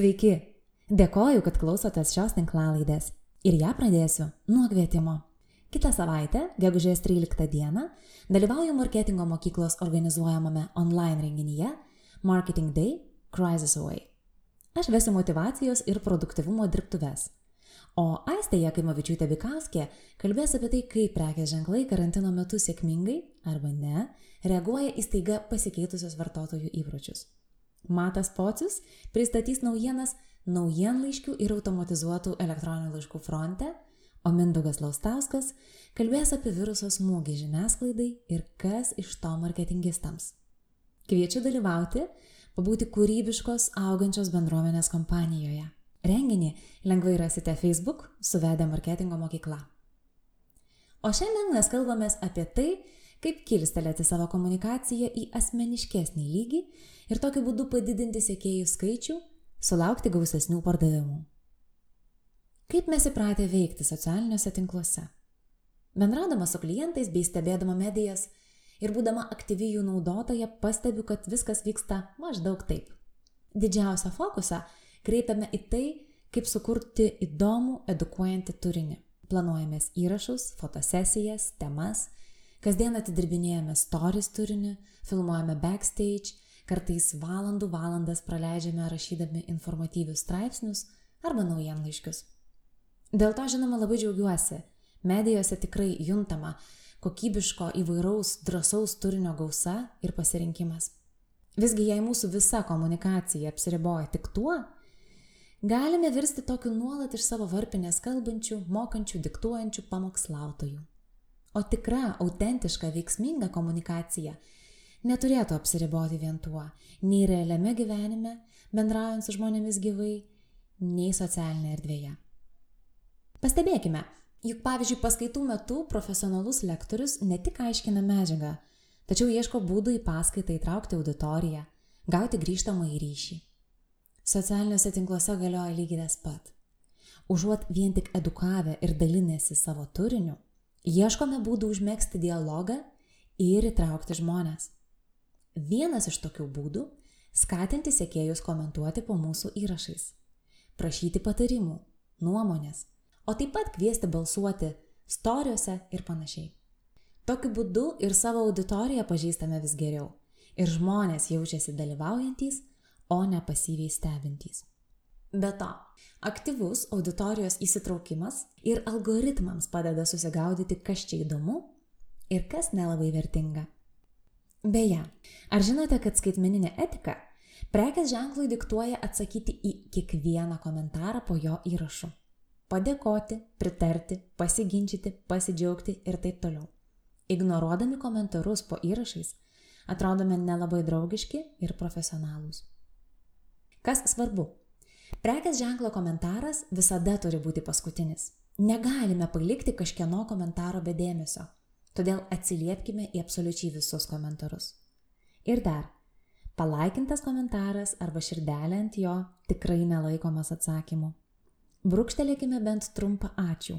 Sveiki! Dėkoju, kad klausotės šios tinklalaidės. Ir ją pradėsiu nuo kvietimo. Kitą savaitę, gegužės 13 dieną, dalyvauju marketingo mokyklos organizuojamame online renginyje Marketing Day Crisis Away. Aš vesiu motivacijos ir produktivumo dirbtuves. O Aistė Jakimovičiūtė Vikauskė kalbės apie tai, kaip prekės ženklai karantino metu sėkmingai arba ne reaguoja į staiga pasikeitusius vartotojų įpročius. Matas Pocius pristatys naujienas naujienlaiškių ir automatizuotų elektroninių laiškų fronte, o Mindaugas Laustauskas kalbės apie viruso smūgį žiniasklaidai ir kas iš to marketingistams. Kviečiu dalyvauti, pabūti kūrybiškos augančios bendruomenės kompanijoje. Renginį lengvai rasite Facebook suvedę marketingo mokykla. O šiandien mes kalbamės apie tai, kaip kilstelėti savo komunikaciją į asmeniškesnį lygį ir tokiu būdu padidinti sekėjų skaičių, sulaukti gausesnių pardavimų. Kaip mes įpratę veikti socialiniuose tinkluose? Bendradama su klientais bei stebėdama medijas ir būdama aktyvi jų naudotoja pastebiu, kad viskas vyksta maždaug taip. Didžiausią fokusą kreipiame į tai, kaip sukurti įdomų, edukuojantį turinį. Planuojamės įrašus, fotosesijas, temas Kasdien atidirbinėjame stories turinį, filmuojame backstage, kartais valandų valandas praleidžiame rašydami informatyvius straipsnius arba naujienlaiškius. Dėl to, žinoma, labai džiaugiuosi. Medijose tikrai juntama kokybiško įvairaus drąsaus turinio gausa ir pasirinkimas. Visgi jei mūsų visa komunikacija apsiriboja tik tuo, galime virsti tokiu nuolat iš savo varpinės kalbančių, mokančių, diktuojančių pamokslautojų. O tikra, autentiška, veiksminga komunikacija neturėtų apsiriboti vien tuo, nei realiame gyvenime, bendraujant su žmonėmis gyvai, nei socialinėje erdvėje. Pastebėkime, juk pavyzdžiui paskaitų metu profesionalus lektorius ne tik aiškina medžiagą, tačiau ieško būdų į paskaitą įtraukti auditoriją, gauti grįžtamą į ryšį. Socialiniuose tinkluose galioja lygiai tas pat. Užuot vien tik edukavę ir dalinėsi savo turiniu, Ieškome būdų užmėgsti dialogą ir įtraukti žmonės. Vienas iš tokių būdų - skatinti sekėjus komentuoti po mūsų įrašais, prašyti patarimų, nuomonės, o taip pat kviesti balsuoti storiuose ir panašiai. Tokiu būdu ir savo auditoriją pažįstame vis geriau ir žmonės jaučiasi dalyvaujantys, o ne pasyviai stebintys. Be to, aktyvus auditorijos įsitraukimas ir algoritmams padeda susigaudyti, kas čia įdomu ir kas nelabai vertinga. Beje, ar žinote, kad skaitmeninė etika prekės ženklui diktuoja atsakyti į kiekvieną komentarą po jo įrašu? Padėkoti, pritarti, pasiginčyti, pasidžiaugti ir taip toliau. Ignoruodami komentarus po įrašais, atrodome nelabai draugiški ir profesionalūs. Kas svarbu? Prekės ženklo komentaras visada turi būti paskutinis. Negalime palikti kažkieno komentaro be dėmesio. Todėl atsiliepkime į absoliučiai visus komentarus. Ir dar, palaikintas komentaras arba širdelė ant jo tikrai nelaikomas atsakymu. Brūkštelėkime bent trumpą ačiū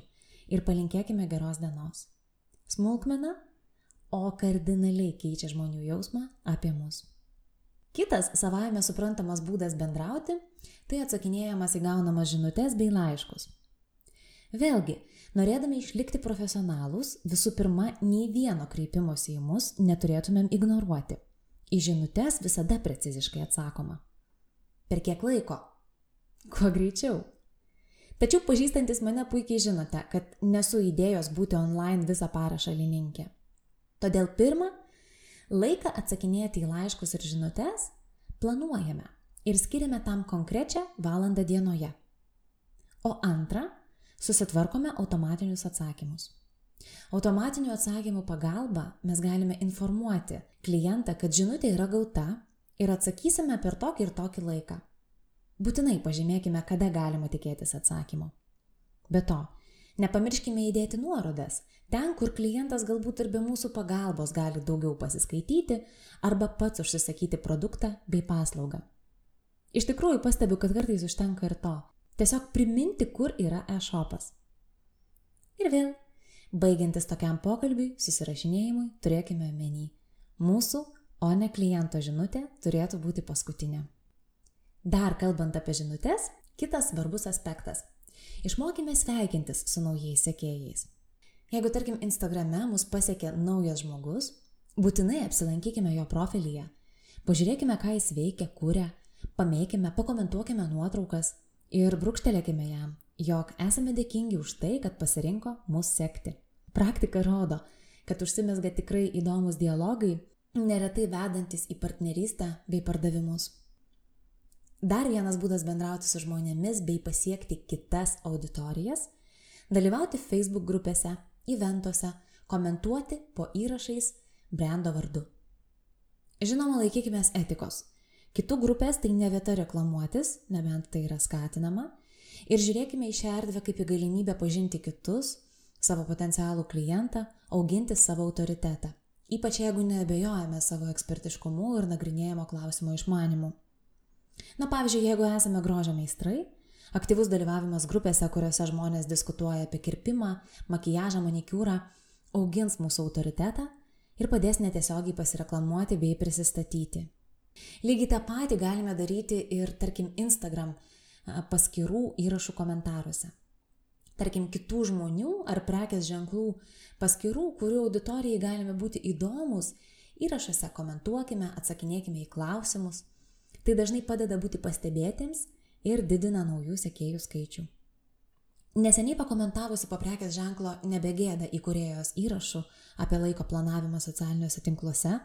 ir palinkėkime geros dienos. Smulkmena, o kardinaliai keičia žmonių jausmą apie mus. Kitas savaime suprantamas būdas bendrauti - tai atsakinėjimas į gaunamas žinutės bei laiškus. Vėlgi, norėdami išlikti profesionalūs, visų pirma, nei vieno kreipimosi į mus neturėtumėm ignoruoti. Į žinutės visada preciziškai atsakoma. Per kiek laiko? Kuo greičiau. Tačiau pažįstantis mane puikiai žinote, kad nesu idėjos būti online visą parą šalininkė. Todėl pirmą Laiką atsakinėti į laiškus ir žinutes planuojame ir skiriame tam konkrečią valandą dienoje. O antra, susitvarkome automatinius atsakymus. Automatinių atsakymų pagalba mes galime informuoti klientą, kad žinutė yra gauta ir atsakysime per tokį ir tokį laiką. Būtinai pažymėkime, kada galima tikėtis atsakymo. Be to, nepamirškime įdėti nuorodas, ten, kur klientas galbūt ir be mūsų pagalbos gali daugiau pasiskaityti arba pats užsisakyti produktą bei paslaugą. Iš tikrųjų pastebiu, kad kartais užtenka ir to. Tiesiog priminti, kur yra e-shopas. Ir vėl Baigiantis tokiam pokalbiui, susirašinėjimui, turėkime omeny. Mūsų, o ne kliento žinutė turėtų būti paskutinė. Dar kalbant apie žinutės, kitas svarbus aspektas. Išmokime sveikintis su naujais sekėjais. Jeigu, tarkim, Instagrame mus pasiekė naujas žmogus, būtinai apsilankykime jo profilyje. Pažiūrėkime, ką jis veikia, kuria, pamėkime, pakomentuokime nuotraukas ir brūkštelėkime jam, jog esame dėkingi už tai, kad pasirinko mus sekti. Praktika rodo, kad užsimesga tikrai įdomus dialogai, neretai vedantis į partnerystę bei pardavimus. Dar vienas būdas bendrauti su žmonėmis bei pasiekti kitas auditorijas - dalyvauti Facebook grupėse, eventuose, komentuoti po įrašais brendo vardu. Žinoma, laikykime etikos. Kitų grupės tai ne vieta reklamuotis, nebent tai yra skatinama, ir žiūrėkime į šią erdvę kaip į galimybę pažinti kitus, savo potencialų klientą, auginti savo autoritetą, ypač jeigu neabejojame savo ekspertiškumu ir nagrinėjimo klausimo išmanimu. Na pavyzdžiui, jeigu esame grožio meistrai, aktyvus dalyvavimas grupėse, kuriuose žmonės diskutuoja apie kirpimą, makijažą, manikiūrą, augins mūsų autoritetą ir padės netiesiogiai pasireklamuoti bei prisistatyti. Lygiai tą patį galime daryti ir, tarkim, Instagram paskirų įrašų komentaruose. Tarkim, kitų žmonių ar prekės ženklų paskirų, kurių auditorijai galime būti įdomus, įrašuose komentuokime, atsakinėkime į klausimus. Tai dažnai padeda būti pastebėtiems ir didina naujų sekėjų skaičių. Neseniai pakomentavusi po prekės ženklo nebegėda įkūrėjos įrašų apie laiko planavimą socialiniuose tinkluose,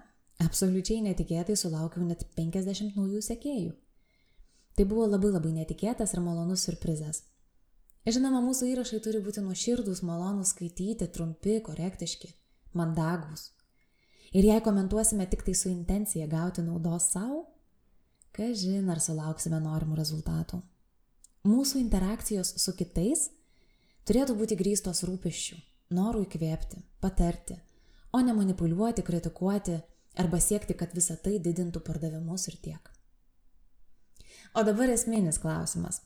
absoliučiai netikėtai sulaukiau net 50 naujų sekėjų. Tai buvo labai labai netikėtas ir malonus surprizas. Žinoma, mūsų įrašai turi būti nuoširdus, malonus skaityti, trumpi, korektiški, mandagus. Ir jei komentuosime tik tai su intencija gauti naudos savo, kažin ar sulauksime norimų rezultatų. Mūsų interakcijos su kitais turėtų būti grįstos rūpeščių, norų įkvėpti, patarti, o ne manipuliuoti, kritikuoti arba siekti, kad visa tai didintų pardavimus ir tiek. O dabar esminis klausimas.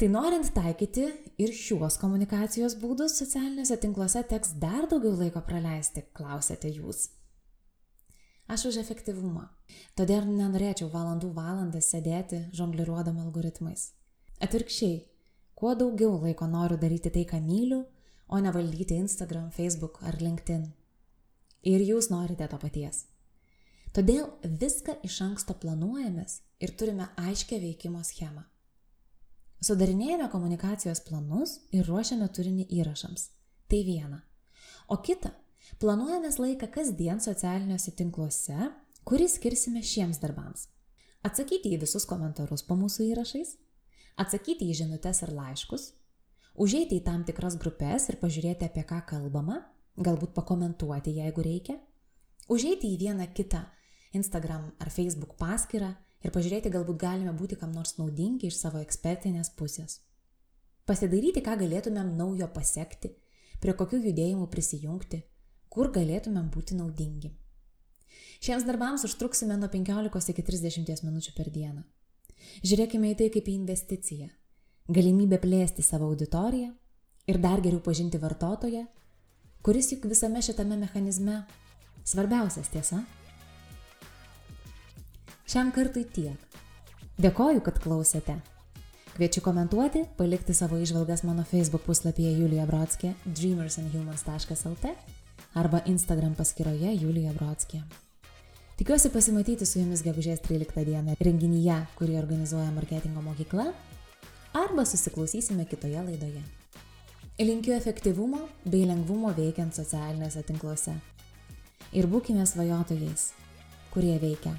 Tai norint taikyti ir šiuos komunikacijos būdus socialiniuose tinkluose teks dar daugiau laiko praleisti, klausėte jūs. Aš už efektyvumą. Todėl nenorėčiau valandų valandas sėdėti žongliruodama algoritmais. Atvirkščiai, kuo daugiau laiko noriu daryti tai, ką myliu, o ne valdyti Instagram, Facebook ar LinkedIn. Ir jūs norite to paties. Todėl viską iš anksto planuojamės ir turime aiškę veikimo schemą. Sudarinėjame komunikacijos planus ir ruošiame turinį įrašams. Tai viena. O kita, planuojamės laiką kasdien socialiniuose tinkluose, kurį skirsime šiems darbams. Atsakyti į visus komentarus po mūsų įrašais, atsakyti į žinutes ir laiškus, užeiti į tam tikras grupės ir pažiūrėti, apie ką kalbama, galbūt pakomentuoti, jeigu reikia, užeiti į vieną kitą Instagram ar Facebook paskyrą ir pažiūrėti, galbūt galime būti kam nors naudingi iš savo ekspertinės pusės. Pasidaryti, ką galėtumėm naujo pasiekti, prie kokių judėjimų prisijungti, kur galėtumėm būti naudingi. Šiems darbams užtruksime nuo 15 iki 30 minučių per dieną. Žiūrėkime į tai kaip į investiciją. Galimybę plėsti savo auditoriją ir dar geriau pažinti vartotoją, kuris juk visame šitame mechanizme svarbiausias tiesa. Šiam kartui tiek. Dėkoju, kad klausėte. Kviečiu komentuoti, palikti savo išvalgas mano Facebook puslapyje Julija Brodskė dreamersandhumans.lt arba Instagram paskyroje Julija Brodskė. Tikiuosi pasimatyti su jumis gegužės 13 dieną renginyje, kurį organizuoja marketingo mokykla, arba susiklausysime kitoje laidoje. Linkiu efektyvumo bei lengvumo veikiant socialiniuose tinkluose. Ir būkime svajotojais, kurie veikia.